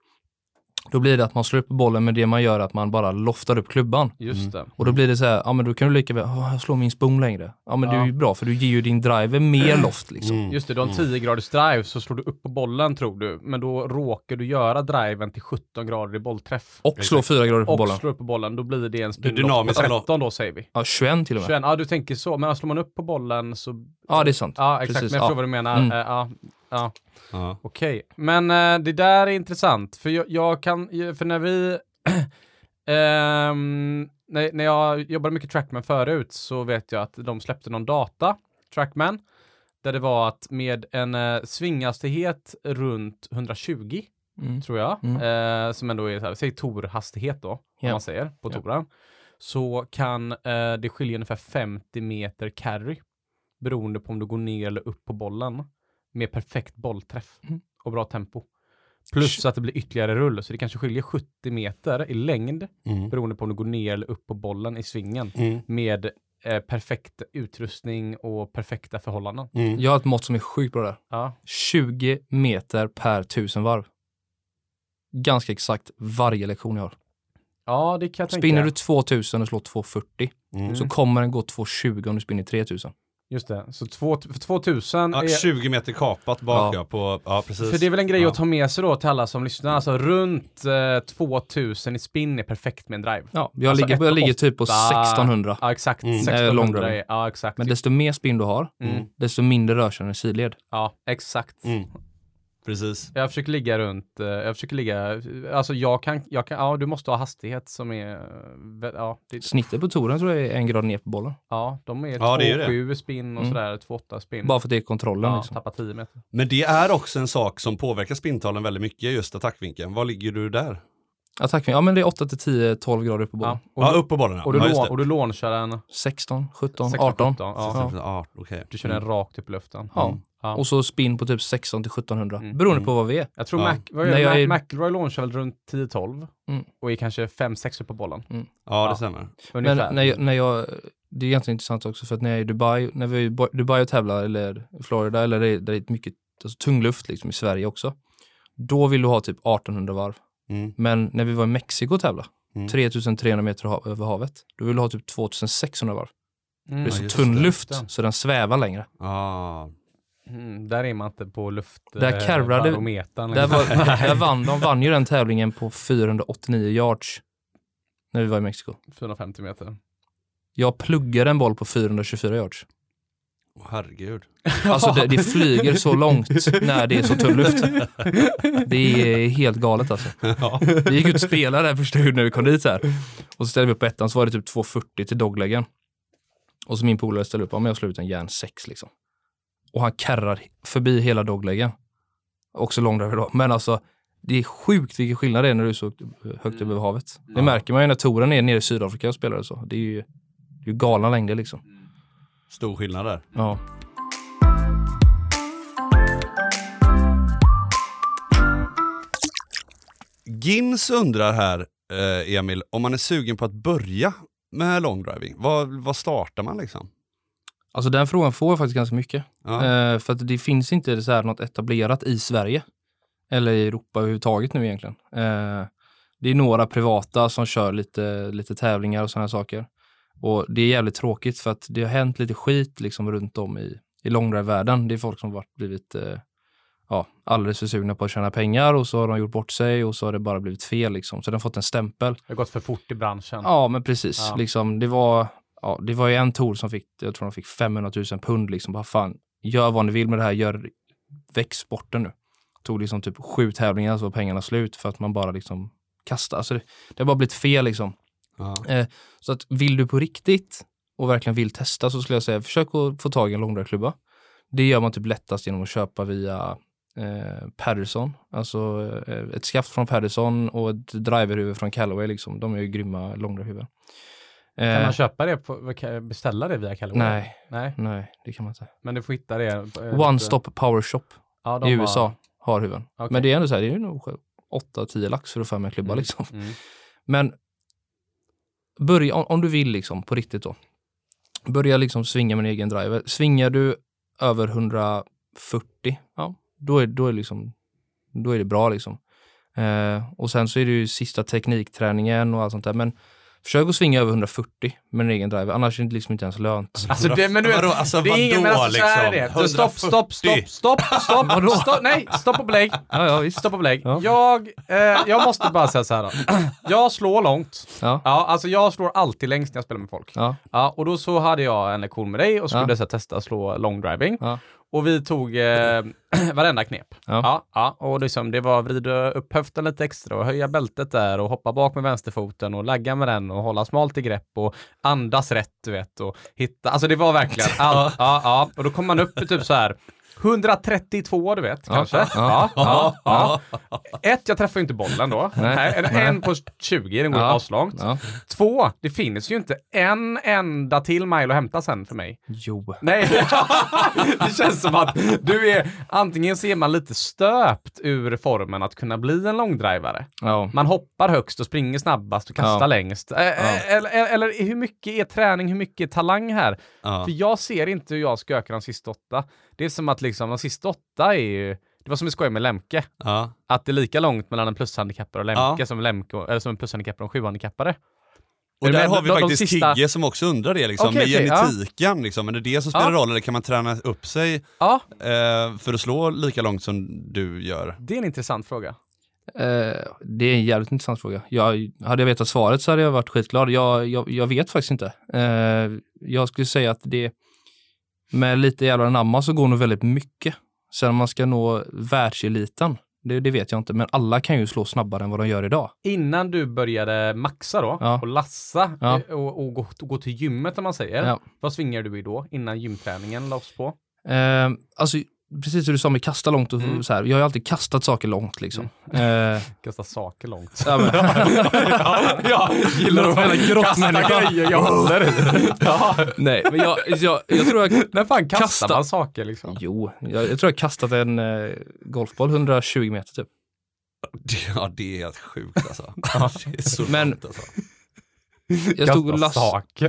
Då blir det att man slår upp bollen men det man gör är att man bara loftar upp klubban. Just Mm. det. Och då blir det så här, ja men då kan du lika väl, "Åh, jag slår min spoon längre. Ja men det är Ja. ju bra för du ger ju din driver mer loft liksom. Mm. Just det, du har en 10 graders drive så slår du upp på bollen tror du, men då råkar du göra driven till 17 grader i bollträff. Och slå fyra grader på Och bollen. slår upp på bollen, då blir det en spinloft på dynamiska 13 då säger vi. Ja, 21 till och med. 21, ja du tänker så, men slår man upp på bollen så... Ja det är sant. Ja exakt, Precis, men jag ja. förstår vad du menar. Mm. Eh, ja, ja. Ja. Okej, men eh, det där är intressant, för jag, jag kan, för när vi, ehm, när, när jag jobbade mycket Trackman förut så vet jag att de släppte någon data, Trackman, där det var att med en eh, svinghastighet runt 120, Mm. tror jag, Mm. eh, som ändå är, så här, säg torhastighet då, om Ja. man säger, på Ja. toren, så kan eh, det skilja ungefär 50 meter carry, beroende på om du går ner eller upp på bollen, med perfekt bollträff Mm. och bra tempo. Plus att det blir ytterligare rull, så det kanske skiljer 70 meter i längd, Mm. beroende på om du går ner eller upp på bollen i svingen, Mm. med eh, perfekt utrustning och perfekta förhållanden. Mm. Jag har ett mått som är sjukt bra där. Ja, 20 meter per tusen varv. Ganska exakt varje lektion jag har. ja det kan jag Spinner tänka. du 2000 och slår 240 Mm. så kommer den gå 220 om du spinner 3000. Just det, så två, för 2000 Ja, är... 20 meter kapat bak Ja. på, ja precis. För det är väl en grej Ja. att ta med sig då till alla som lyssnar, alltså runt eh, 2000 i spinn är perfekt med en drive. Ja, jag, Alltså ligger, jag ligger typ på 1,8. 1600. Ja exakt, Mm. Eh, 1600 long drive. är, ja exakt. Men desto mer spinn du har, mm. desto mindre rör sig den i sidled. Ja, exakt. Mm. Precis. Jag försöker ligga runt, eh, jag försöker ligga, alltså jag kan, jag kan, ja du måste ha hastighet som är, eh, ja, det, Snittet på touren tror jag är en grad ner på bollen. ja de är Ja, det är det. 2,7 spinn och Mm. sådär, 2,8 spinn. Bara för att det är kontrollen. ja, liksom. tappa 10 meter. Men det är också en sak som påverkar spintalen väldigt mycket, just attackvinkeln. Var ligger du där? Attack, ja men det är 8 till 10, 12 grader på bollen. Ja, och, ja, du, upp på bollen. och, du ja, lån, och du launchar den 16, 17, 16, 18. 17, ja. Ja. Ja, okej. Du kör den Mm. rakt upp i luften. Ja. Mm. Ja. Och så spinn på typ 16 till 1700. Mm. Beroende Mm. på vad vi är. Jag tror Ja. Mac, vad är, jag Mac, är- McIlroy launchar väl runt 10-12 Mm. och är kanske 5-6 upp på bollen. Ja, Ja. det stämmer. Ungefär. Men när jag, när jag, det är egentligen intressant också för att när jag är i Dubai, när vi är i Dubai och tävlar eller Florida eller det, där det är mycket alltså, tung luft liksom i Sverige också. Då vill du ha typ 1800 varv. Mm. Men när vi var i Mexiko och tävlade, Mm. 3300 meter ha- över havet, då vill du ha typ 2600 varv. Mm. Det är Ja, så just tunn det. luft så den svävar längre. Ah. Mm, där är man inte på luft... Där eh, Där, liksom. var, där vann, de vann ju den tävlingen på 489 yards när vi var i Mexiko. 450 meter. Jag pluggade en boll på 424 yards. Åh, herregud. Alltså det, det flyger så långt när det är så tunn luft. Det är helt galet alltså. ja. Vi gick ut och spelade där första när vi kom dit här. Och så ställde vi upp ettan så var det typ 2,40 till dogleggen. Och så min polare ställde upp, om jag slår ut en järn 6 liksom. Och han karrar förbi hela dogleggen. Också långdriver då. Men alltså, det är sjukt vilken skillnad det är när du är så högt över havet. Det Ja. märker man ju när touren är nere i Sydafrika och spelar så. Det är ju, det är ju galna längder liksom. Stor skillnad där. Ja. Gins undrar här, eh, Emil, om man är sugen på att börja med longdriving. Vad, vad startar man liksom? Alltså den frågan får jag faktiskt ganska mycket. Ja. Eh, för att det finns inte så här något etablerat i Sverige. Eller i Europa överhuvudtaget nu egentligen. Eh, det är några privata som kör lite, lite tävlingar och sådana saker. Och det är jävligt tråkigt för att det har hänt lite skit liksom runt om i, i långdrive-världen. Det är folk som varit blivit eh, ja, alldeles för sugna på att tjäna pengar och så har de gjort bort sig och så har det bara blivit fel liksom. Så den har fått en stämpel. Det har gått för fort i branschen. Ja, men precis. Ja. Liksom, det, var, ja, det var ju en tour som fick, jag tror de fick 500 000 pund. Liksom. Bara fan, gör vad ni vill med det här, gör, väx sporten nu. Tog liksom typ sju tävlingar så var pengarna slut för att man bara liksom kastade. Alltså det, det har bara blivit fel liksom. Eh, så att vill du på riktigt och verkligen vill testa så skulle jag säga försök att få tag i en långdragklubba. Det gör man typ lättast genom att köpa via eh, Patterson, alltså eh, ett skaft från Patterson och ett driverhuvud från Callaway. Liksom. De är ju grymma långdraghuvuden. Kan Eh, man köpa det, på, beställa det via Callaway? nej, Nej, nej, det kan man inte. men du får hitta det. eh, One lite- Stop Power Shop ja, i har- USA har huven. Okej. Men det är ändå så här, det är nog 8-10 lax för att få med klubba Mm. liksom. Mm. Men börja, om, om du vill liksom på riktigt då. Börja liksom svinga med en egen driver. Svingar du över 140, ja, då är, då är, liksom, då är det bra liksom. Eh, och sen så är det ju sista teknikträningen och allt sånt där. Men försök att svinga över 140 med en egen driver, annars är det liksom inte ens lönt. Alltså det, men du vet, Vadå, alltså, det är ingen, men alltså, så här är liksom? det. Stopp, stopp, stopp, 140. stopp, stopp, Vadå? stopp, nej, stopp och belägg. Ja, ja visst. Stopp och belägg. Ja. Jag, eh, jag måste bara säga så här då. Jag slår långt. Ja. Ja, alltså jag slår alltid längst när jag spelar med folk. Ja, Ja, och då så hade jag en lektion med dig och skulle Ja. så här, testa att slå long driving. Ja. Och vi tog eh, varenda knep. Ja. Ja, ja, och liksom, det var vrida upp höften lite extra och höja bältet där och hoppa bak med vänsterfoten och lagga med den och hålla smalt i grepp och andas rätt, du vet, och hitta. Alltså det var verkligen allt. Ja, ja. Och då kom man upp i typ så här 132, du vet, kanske. Ja, ja, ja. Ett, jag träffar ju inte bollen då. Nej. Nej. En, en på 20, den går Ja. aslångt. ja. Två, det finns ju inte en enda till mile att hämta sen för mig. Jo. Nej, det känns som att du är, antingen så är man lite stöpt ur formen att kunna bli en långdrivare. Ja. Man hoppar högst och springer snabbast och kastar Ja. längst. Eller, eller, eller hur mycket är träning, hur mycket är talang här? Ja. För jag ser inte hur jag ska öka de sista åtta. Det är som att liksom de sista åtta är ju, det var som vi skojade med Lemke. Ja. Att det är lika långt mellan en plushandikappare och Lemke Ja. som, Lemke, eller som en plushandikappare och en sjuhandikappare. Och där har vi De- de faktiskt sista- Kigge som också undrar det, liksom, Okej, med ja. genetiken. Liksom. Men är det det som spelar Ja. roll eller kan man träna upp sig Ja, eh, för att slå lika långt som du gör? det är en intressant fråga. Eh, det är en jävligt intressant fråga. Jag, hade jag vetat svaret så hade jag varit skitglad. Jag, jag, jag vet faktiskt inte. Eh, jag skulle säga att det med lite jävla namma så går nog väldigt mycket. Sen om man ska nå världseliten, det, det vet jag inte. Men alla kan ju slå snabbare än vad de gör idag. Innan du började maxa då Ja. och lassa Ja. eh, och, och gå, gå till gymmet om man säger. Ja. Vad svingar du i då innan gymträningen lades på? Eh, alltså, precis som du sa med kasta långt och Mm. så här. Jag har ju alltid kastat saker långt liksom. Eh, Kasta saker långt. ja, men, ja, ja, gillar att grottmänniska. kasta grejer jag håller i. Ja. nej, men jag, jag, jag tror jag När fan kastar Kasta- man saker liksom? Jo, jag, jag tror jag kastat en eh, golfboll 120 meter typ. Ja, det är helt sjukt alltså. det är så Men- långt, alltså. Jag stod och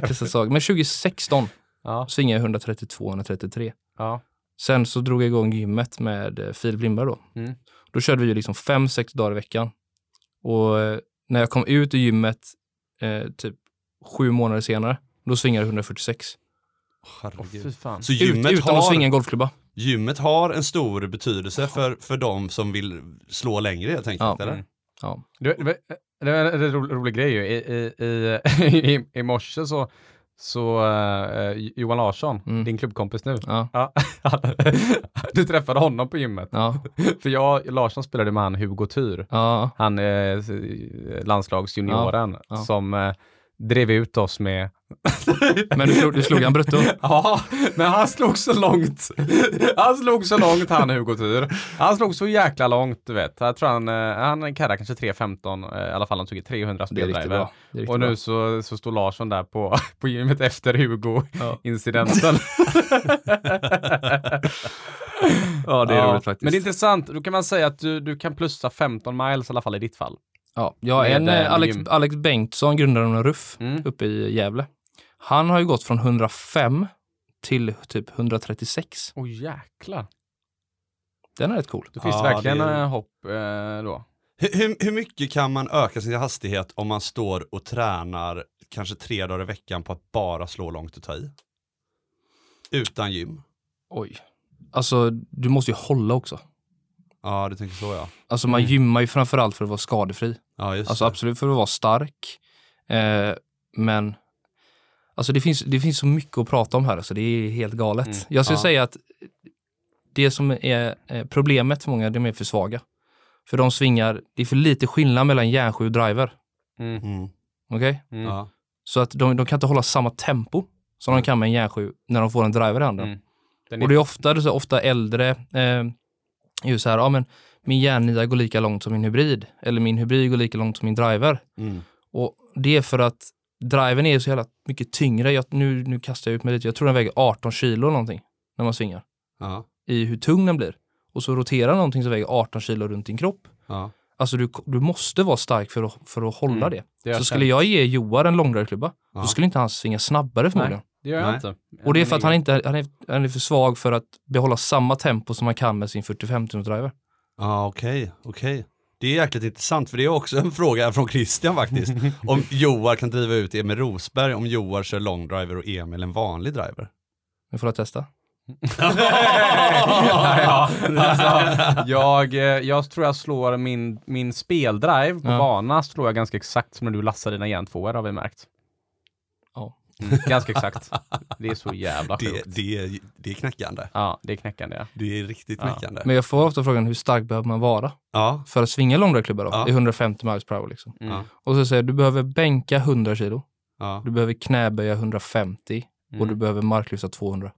kastade saker. Men 2016 Ja, svingade jag 132-133. ja. Sen så drog jag igång gymmet med eh, Filip Lindberg då. Mm. Då körde vi ju liksom fem, sex dagar i veckan. Och eh, när jag kom ut ur gymmet eh, typ sju månader senare, då svingade jag 146. Åh, Herregud. fan. Så Ut, gymmet, utan att svinga har, en golfklubba. gymmet har en stor betydelse för, för de som vill slå längre helt enkelt, Ja. eller? Mm. Ja. Det var- det var en ro, rolig grej ju. I, i, i, i, i morse så, så eh, Johan Larsson, Mm. din klubbkompis nu, Ja. ja, du träffade honom på gymmet. Ja. För jag, Larsson spelade med han Hugo Tyr, han eh, landslagsjunioren som eh, drev ut oss med Men du slog, du slog han brutto? Ja, men han slog så långt. Han slog så långt han Hugo Tyr. Han slog så jäkla långt, du vet. Jag tror han, eh, han karrar kanske 3.15, eh, i alla fall han tog 300 Det är riktigt speldriver. bra. Det är riktigt Och bra. nu så, så står Larsson där på, på gymmet efter Ja. Hugo-incidenten. Ja, det är roligt faktiskt. Men det är intressant, då kan man säga att du, du kan plussa 15 miles i alla fall i ditt fall. Ja, jag har en eh, Alex, gym. Alex Bengtsson, grundaren av Ruff, Mm. uppe i Gävle. Han har ju gått från 105 till typ 136. Åh jäklar. Den är rätt cool. Det finns Ja, verkligen det hopp eh, då. Hur, hur, hur mycket kan man öka sin hastighet om man står och tränar kanske tre dagar i veckan på att bara slå långt och ta i? Utan gym? Oj. Alltså, du måste ju hålla också. Ja, du tänker så ja. Alltså man Mm. gymmar ju framförallt för att vara skadefri. Ja, just Alltså det. absolut för att vara stark. Eh, men alltså det finns, det finns så mycket att prata om här, alltså det är helt galet. Mm. Jag skulle Ja. säga att det som är eh, problemet för många, de är för svaga. För de svingar, det är för lite skillnad mellan järnsju och driver. Mm. Mm. Okej? Mm. Ja. Så att de, de kan inte hålla samma tempo som de kan med en järnsju när de får en driver i handen. Mm. Den Och det är ofta, det är så ofta äldre, eh, ju så här, ja men min järnnia går lika långt som min hybrid. Eller min hybrid går lika långt som min driver. Mm. Och det är för att driven är så jävla mycket tyngre. Jag, nu, nu kastar jag ut mig lite, jag tror den väger 18 kilo eller någonting när man svingar. Ja. I hur tung den blir. Och så roterar någonting som väger 18 kilo runt din kropp. Ja. Alltså du, du måste vara stark för att, för att hålla Mm. det. Det Så skulle jag ge Joar en långdragklubba, Ja. då skulle inte han svinga snabbare förmodligen. Det gör jag Nej. inte. Och det är för att han, inte, han, är, han är för svag för att behålla samma tempo som man kan med sin 45 tums driver. Ja, okej, okej. Det är jäkligt intressant för det är också en fråga från Christian faktiskt. om Joar kan driva ut Emil Rosberg om Joar kör långdriver och Emil en vanlig driver. Nu får jag testa. ja, alltså, jag, eh, jag tror jag slår min, min speldrive på Ja. bana slår jag ganska exakt som när du lassar dina järntvåor har vi märkt. Ja. Mm, ganska exakt. Det är så jävla Det, sjukt. det, är- det är knäckande. Ja, det är knäckande. Ja. Det är riktigt Ja. knäckande. Men jag får ofta frågan hur stark behöver man vara Ja, för att svinga långdragklubba då? Ja. Det är 150 miles per hour liksom. Mm. Ja. Och så säger jag, du behöver bänka 100 kilo, ja. du behöver knäböja 150 och Mm. du behöver marklyfta 200.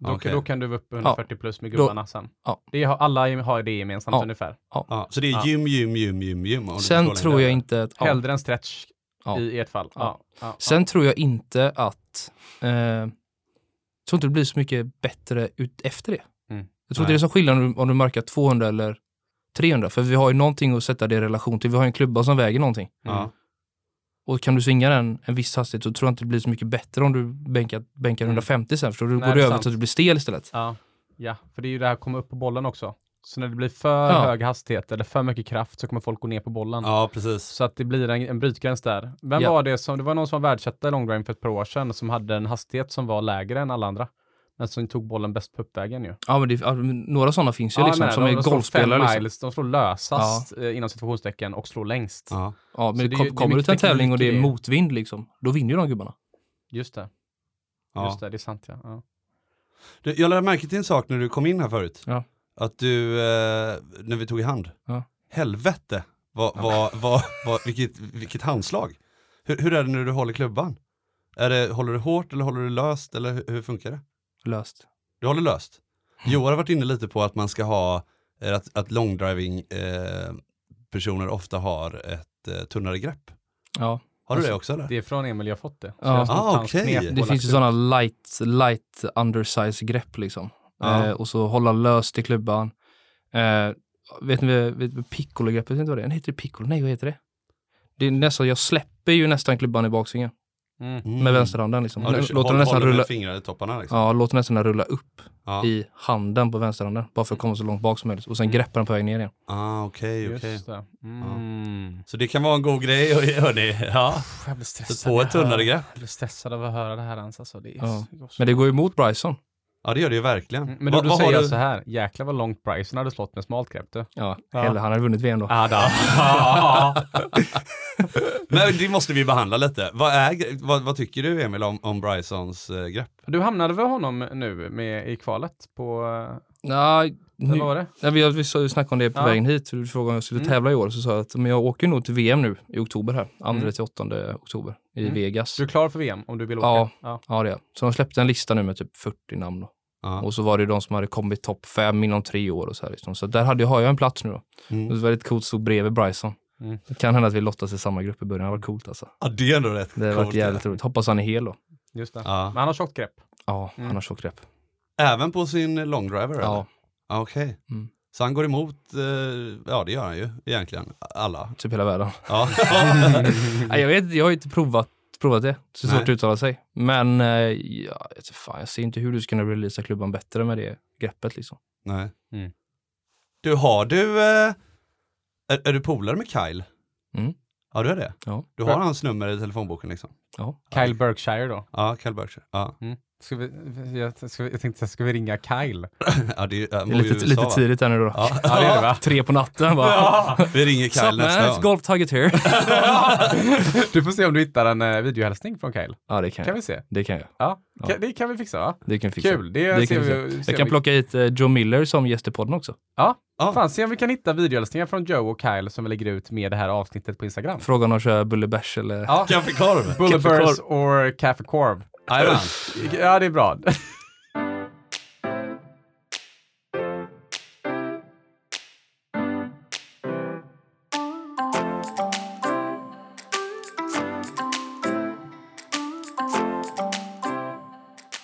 Då, Okej. då kan du vara upp 140 plus med gubbarna sen. ja. Det har, alla har det gemensamt Ja. ungefär. ja. Så det är Ja. gym, gym, gym, gym, gym. Sen tror jag inte att... Ja. Hellre en stretch Ja. i ert fall. Ja. Ja. Sen tror jag inte att... Eh, tror inte det blir så mycket bättre ut efter det. Mm. Jag tror inte det är som skillnad om du, om du markar 200 eller 300. För vi har ju någonting att sätta det i relation till. Vi har en klubba som väger någonting. Mm. Och kan du svinga den en viss hastighet så tror jag inte det blir så mycket bättre om du bänkar, bänkar Mm. 150 sen. Förstår du? Då Nej, går är över till att du blir stel istället. Ja. ja, för det är ju det här att komma upp på bollen också. Så när det blir för Ja. hög hastighet eller för mycket kraft så kommer folk gå ner på bollen. ja, precis. Så att det blir en, en brytgräns där. Vem Ja. var det som, det var någon som var världsetta i longdrive för ett par år sedan som hade en hastighet som var lägre än alla andra. Men som tog bollen bäst på uppvägen ju. Ja, men det, ja, några sådana finns ju Ja, liksom men som de, är de slår golfspelare. Liksom. miles, de slår lösast eh, inom situationstecken och slår längst. Ja. Ja, men det kom, kommer du till en tävling och det är motvind liksom, då vinner ju de gubbarna. Just det, Ja. just det, det är sant ja. ja. Du, jag lade märke till en sak när du kom in här förut. Ja. Att du, eh, när vi tog i hand. Ja. Helvete, vad, vad, vad, vad, vilket, vilket handslag. Hur, hur är det när du håller klubban? Är det, håller du hårt eller håller du löst eller hur, hur funkar det? Löst. Du håller löst. Joar har varit inne lite på att man ska ha, eh, att, att longdriving eh, personer ofta har ett eh, tunnare grepp. Ja. Har du det Alltså, också eller? Det är från Emil jag fått det. Så Ja. jag har snott Ah, och Det finns ju sådana light, light undersize grepp liksom. Ja. Eh, och så hålla löst i klubban. Eh, vet ni vet, piccolo-greppet? Vet ni vad det är? Heter det piccolo? Nej, vad heter det? Det är nästan, jag släpper ju nästan klubban i baksvingen Mm. Mm. med vänsterhanden liksom. Ja, du låter den nästan rulla, med fingrar i topparna liksom. ja, låter nästan rulla upp Ja. i handen på vänsterhanden. Bara för att komma så långt bak som möjligt. Och sen Mm. greppar den på väg ner igen. Ah, okej, okej. Just det. Mm. Så det kan vara en god grej, hörni. Ja. Jag blir stressad. Så på ett tunnare grepp. Jag blir stressad av att höra det här ens alltså. Det är Ja. så- så- Men det går ju emot Bryson. Ja, det gör det ju verkligen. Mm, Men då, Va- då har säger jag du- så här, jäklar vad långt Bryson hade slått med smalt grepp du. Ja, Ja. Hellre, han hade vunnit VM då. Ah, då. Men det måste vi behandla lite. Vad, är, vad, vad tycker du Emil om, om Brysons eh, grepp? Du hamnade väl honom nu med i kvalet på, Nej, eller nu, vad var det? Ja, vi, vi snackade om det på Ja. vägen hit. Du frågade om jag skulle Mm. tävla i år. Så sa jag att men jag åker nog till VM nu i oktober här. 2 Mm. till 8 oktober i Mm. Vegas. Du är klar för VM om du vill åka? Ja. ja. Ja, det är. Så de släppte en lista nu med typ 40 namn. Då. Ja. Och så var det ju de som hade kommit topp 5 inom tre år och så här. Liksom. Så där hade, har jag en plats nu då. Mm. Det var väldigt coolt, stod bredvid Bryson. Mm. Det kan hända att vi lottas i samma grupp i början. Det varit coolt alltså. ja, det är ändå rätt Det har coolt, varit jävligt roligt. Hoppas han är hel då. Just det. Ja. Men han har tjockt grepp. Ja, Mm. han har tjockt grepp. Även på sin longdriver? eller? Ja, Ja, Okej. Mm. Så han går emot, eh, ja det gör han ju egentligen, alla. typ hela världen. Ja. Nej, jag vet jag har inte provat, provat det. Så svårt att uttala sig. Men eh, ja, jag, vet fan, jag ser inte hur du ska kunna releasa klubban bättre med det greppet liksom. Nej. Mm. Du, har du, eh, är, är du polare med Kyle? Mm. Ja, du är det? Ja. Du har hans nummer i telefonboken liksom? Ja. Kyle Berkshire då. Ja, Kyle Berkshire. Ja, Mm. Ska vi, jag, ska vi, jag tänkte, ska vi ringa Kyle? ja det, är- Det är lite, USA, lite tidigt här nu då. Ja. Ja, det är det va? Tre på natten bara. Vi ringer Kyle Sup, nästa man, it's gång. golf target here. Du får se om du hittar en uh, videohälsning från Kyle. ja, det kan Kan jag. vi se? Det kan jag. Ja, Ja. Kan, det kan vi fixa va? Det kan vi fixa. Kul, det, Det kan vi vi. Jag kan vi. plocka hit eh, Joe Miller som gäst i podden också. Ja, Ja. fan se om vi kan hitta videohälsningar från Joe och Kyle som vi lägger ut med det här avsnittet på Instagram. Fråga om de kör bullebärs eller... Ja, Kaffekorv. Bulleburs or kaffekorv. Jajamän. Ja, det är bra.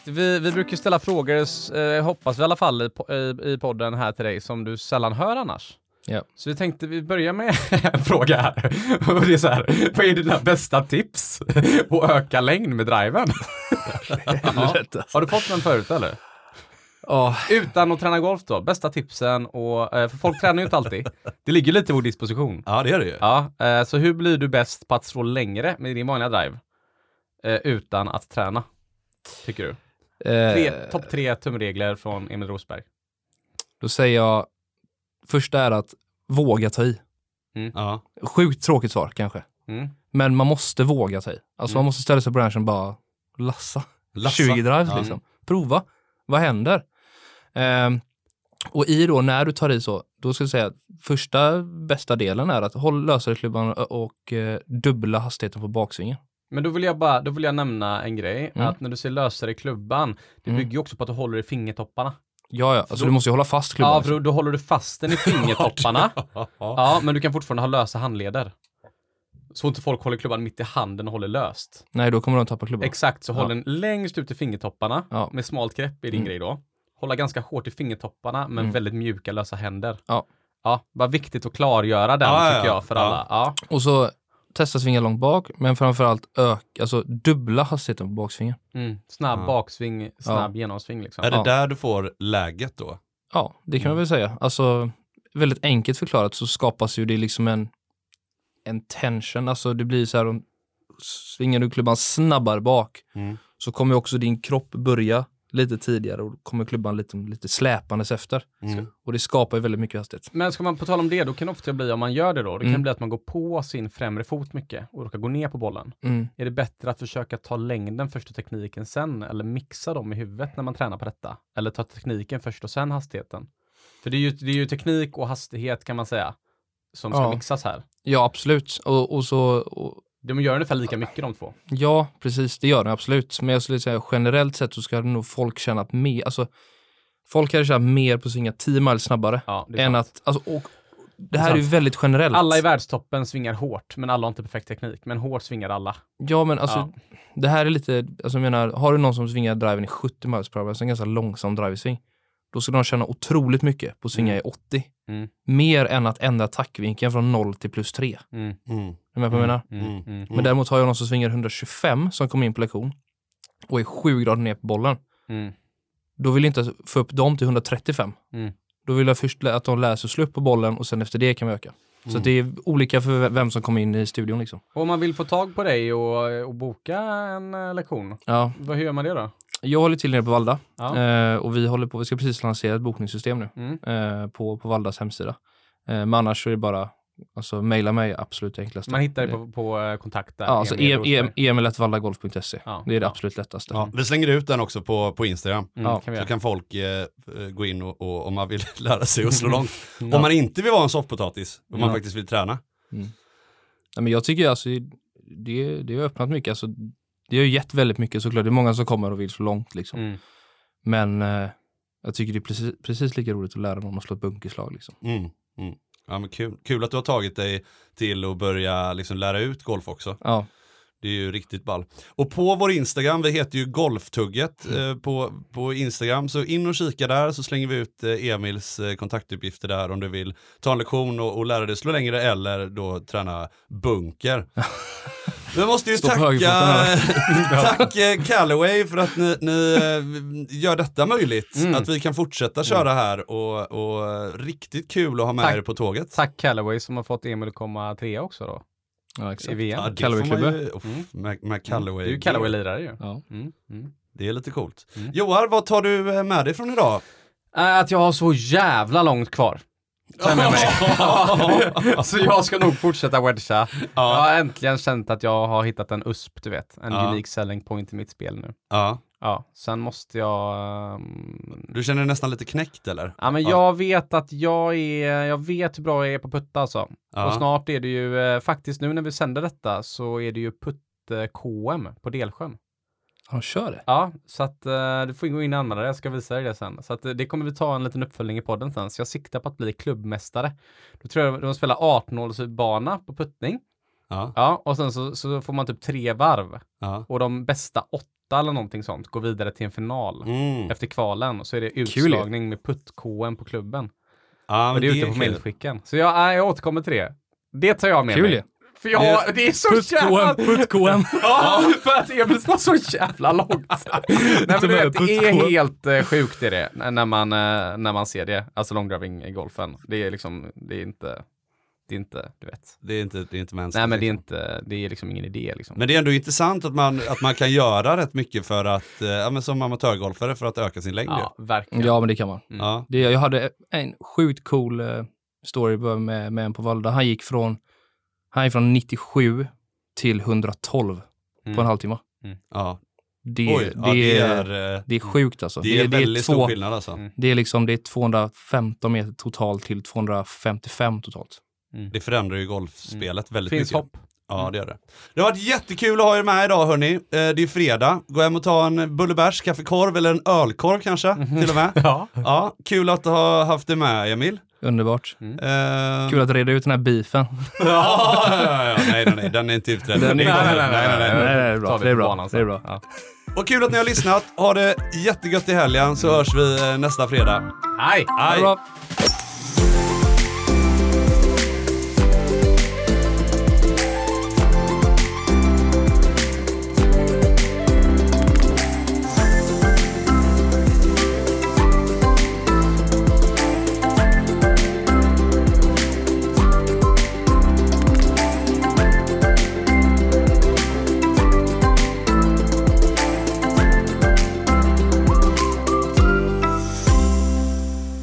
Vi, vi brukar ställa frågor, eh, hoppas vi i alla fall, i, i, i podden här till dig som du sällan hör annars. Ja. Så vi tänkte vi börjar med en fråga här. Och det är så här, vad är dina bästa tips att öka längd med driven? Helvete. Har du fått den förut eller? Ja, Utan att träna golf då, bästa tipsen och, eh, för folk tränar ju inte alltid. Det ligger lite i vår disposition. Ja, det är det ju. Ja, eh, så hur blir du bäst på att slå längre med din vanliga drive? Eh, utan att träna, tycker du? Tre, eh, Topp tre tumregler från Emil Rosberg. Då säger jag, första är att våga ta i. Ja. Sjukt tråkigt svar kanske. Mm. Men man måste våga ta i. Alltså Mm. man måste ställa sig på branschen och bara lassa. Lassa. 20 drives Ja. liksom. Prova. Vad händer? Ehm, och i då, när du tar i så, då ska jag säga att första bästa delen är att håll lösare klubban och, eh, dubbla hastigheten på baksvingen. Men då vill jag bara, då vill jag nämna en grej, Mm. att när du ser lösare i klubban, det Mm. bygger ju också på att du håller i fingertopparna. Ja, ja, alltså då- du måste ju hålla fast klubban. Ja, för då, då håller du fast den i fingertopparna. Ja, men du kan fortfarande ha lösa handleder. Så inte folk håller klubban mitt i handen och håller löst. Nej, då kommer de tappa klubban. Exakt, så Ja. håll den längst ut i fingertopparna Ja. med smalt grepp är din Mm. grej då. Hålla ganska hårt i fingertopparna men Mm. väldigt mjuka lösa händer. Ja. Ja, bara viktigt att klargöra den Ja, tycker ja. jag för Ja. alla. Ja. Och så testa svinga långt bak, men framförallt ök, alltså dubbla hastigheten på baksvingen. Mm. Snabb Ja. baksving, snabb genomsving liksom. Är det Ja. där du får läget då? Ja, det kan Mm. man väl säga. Alltså, väldigt enkelt förklarat så skapas ju det liksom en, en tension. Alltså det blir så här, om svingar du klubban snabbare bak Mm. så kommer också din kropp börja lite tidigare och då kommer klubban lite, lite släpandes efter. Mm. Och det skapar ju väldigt mycket hastighet. Men ska man på tal om det, då kan det ofta bli om man gör det då, det kan Mm. bli att man går på sin främre fot mycket och råkar gå ner på bollen. Mm. Är det bättre att försöka ta längden först och tekniken sen eller mixa dem i huvudet när man tränar på detta? Eller ta tekniken först och sen hastigheten? För det är ju, det är ju teknik och hastighet kan man säga som ska Ja. mixas här. Ja, absolut. Och, och så, och, De gör ungefär lika mycket de två. ja, precis, det gör den absolut. Men jag skulle säga generellt sett så ska nog folk känna att mer, alltså folk kan känna mer på att svinga 10 mile snabbare Ja, det är än sant. att, alltså, och, det är här är ju sant. väldigt generellt. Alla i världstoppen svingar hårt, men alla har inte perfekt teknik. Men hårt svingar alla. Ja, men alltså, det här är lite, alltså jag menar, har du någon som svingar driven i 70 miles per hour, alltså en ganska långsam drivesving, då ska de känna otroligt mycket på att svinga Mm. i 80. Mm. Mer än att ändra attackvinkeln från 0 till plus 3. Mm. Mm. Är du med på? Mm. Mm. Mm. Men däremot har jag någon som svingar 125 som kom in på lektion och är 7 grader ner på bollen. Mm. Då vill jag inte få upp dem till 135. Mm. Då vill jag först att de lär sig slå upp på bollen och sen efter det kan vi öka. Så Mm. det är olika för vem som kommer in i studion liksom. Och om man vill få tag på dig och, och boka en eh, lektion, Ja, vad, hur gör man det då? Jag håller till nere på Valda Ja. eh, och vi håller på, vi ska precis lansera ett bokningssystem nu. Mm. eh, på, på Valdas hemsida. Eh, men annars så är det bara, alltså mejla mig absolut enklast. Man hittar det på, på eh, kontakt där. Ja, alltså Emil e- e- emil.vallagolf.se. Ja. Det är det Ja. absolut lättaste. Ja, vi slänger ut den också på, på Instagram. Mm, ja, kan Så göra. kan folk eh, gå in och, och om man vill lära sig att slå långt. Ja. Om man inte vill vara en soffpotatis, om man Ja. faktiskt vill träna. Ja, men jag tycker alltså, det, det har öppnat mycket. Alltså, det har ju gett väldigt mycket såklart. Det är många som kommer och vill så långt liksom. Mm. Men eh, jag tycker det är precis, precis lika roligt att lära någon att slå ett bunkerslag liksom. Mm. Mm. Ja, men kul. kul att du har tagit dig till att börja liksom lära ut golf också. Ja, Det är ju riktigt ball. Och på vår Instagram, vi heter ju Golftugget eh, på, på Instagram, så in och kika där så slänger vi ut eh, Emils eh, kontaktuppgifter där om du vill ta en lektion och, och lära dig slå längre eller då träna bunker. Vi måste ju Stå tacka, högerfoten tacka Callaway för att ni, ni eh, gör detta möjligt. Mm. Att vi kan fortsätta köra här och, och eh, riktigt kul att ha med Tack. er på tåget. Tack Callaway som har fått Emil komma trea också då. Ja, i exakt. VM. Ja, det Callaway får man Klubbe. ju- uff, Mm. med, med Callaway. Det är ju Callaway-lirare ju. Ja. Mm. Mm. Det är lite coolt. Mm. Joar, vad tar du eh, med dig från idag? Äh, Att jag har så jävla långt kvar. Jag mig. så jag ska nog fortsätta wedga. Jag har äntligen känt att jag har hittat en USP, du vet. En unik selling point i mitt spel nu. Ja. Ja, sen måste jag... ehm, Du känner dig nästan lite knäckt eller? Ja, men Ja. jag vet att jag är, jag vet hur bra jag är på putta alltså. Ja. Och snart är det ju, eh, faktiskt nu när vi sänder detta så är det ju putt-KM på Delsjön. Han kör det. Ja, så att eh, du får gå in och anmäla dig, jag ska visa dig det sen. Så att eh, det kommer vi ta en liten uppföljning i podden sen. Så jag siktar på att bli klubbmästare. Då tror jag de spelar 18-hålsbana på puttning. Ja. Ja, och sen så, så får man typ tre varv. ja. Och de bästa åtta eller någonting sånt går vidare till en final. Mm. Efter kvalen så är det Kul utslagning med putt-KM på klubben. ja Och det är ute är på kul. mailskicken. Så jag, jag återkommer till det. Det tar jag med Kul mig. För jag, Det- det, är så jävla... Putt-KM. Ja, för att Emil var så jävla långt. Nej, men du vet, det är helt uh, sjukt är det, när man, eh, när man ser det. Alltså långdriving i golfen. Det är liksom, det är inte, det är inte, du vet. Det är inte, det är inte mänskligt. Nej men det är liksom. inte, det är liksom ingen idé liksom. Men det är ändå intressant att man, att man kan göra rätt mycket för att, eh, ja men som amatörgolfare för att öka sin längd ja, verkligen. Ja, men det kan man. Mm. Ja. Det, jag hade en sjukt cool eh, story med, med en på Valda. Han gick från, han gick från 97 till 112 på Mm. en halvtimme. ja. Det, Oj, det, ja, det är, är, det är sjukt alltså. det är väldigt två, stor skillnad alltså. Mm. Det är liksom det är 215 meter totalt till 255 totalt. Det förändrar ju golfspelet väldigt Finns mycket. hopp. Ja, det gör det. Det har varit jättekul att ha er med idag hörni. Eh, Det är fredag. Gå hem och ta en bullebärs, kaffekorv eller en ölkorv kanske till och med. Ja. Ja, kul att ha haft dig med Emil. Underbart. Eh, Kul att reda ut den här beefen. ja, ja, ja, nej, nej, nej, den är inte utredd. Den är- Det är- nej, nej, nej, nej, det är bra. Tar vi Det är bra. banan Det är bra. Ja. Och kul att ni har lyssnat. Ha det jättegött i helgen så hörs vi eh, nästa fredag. Hej! Hej!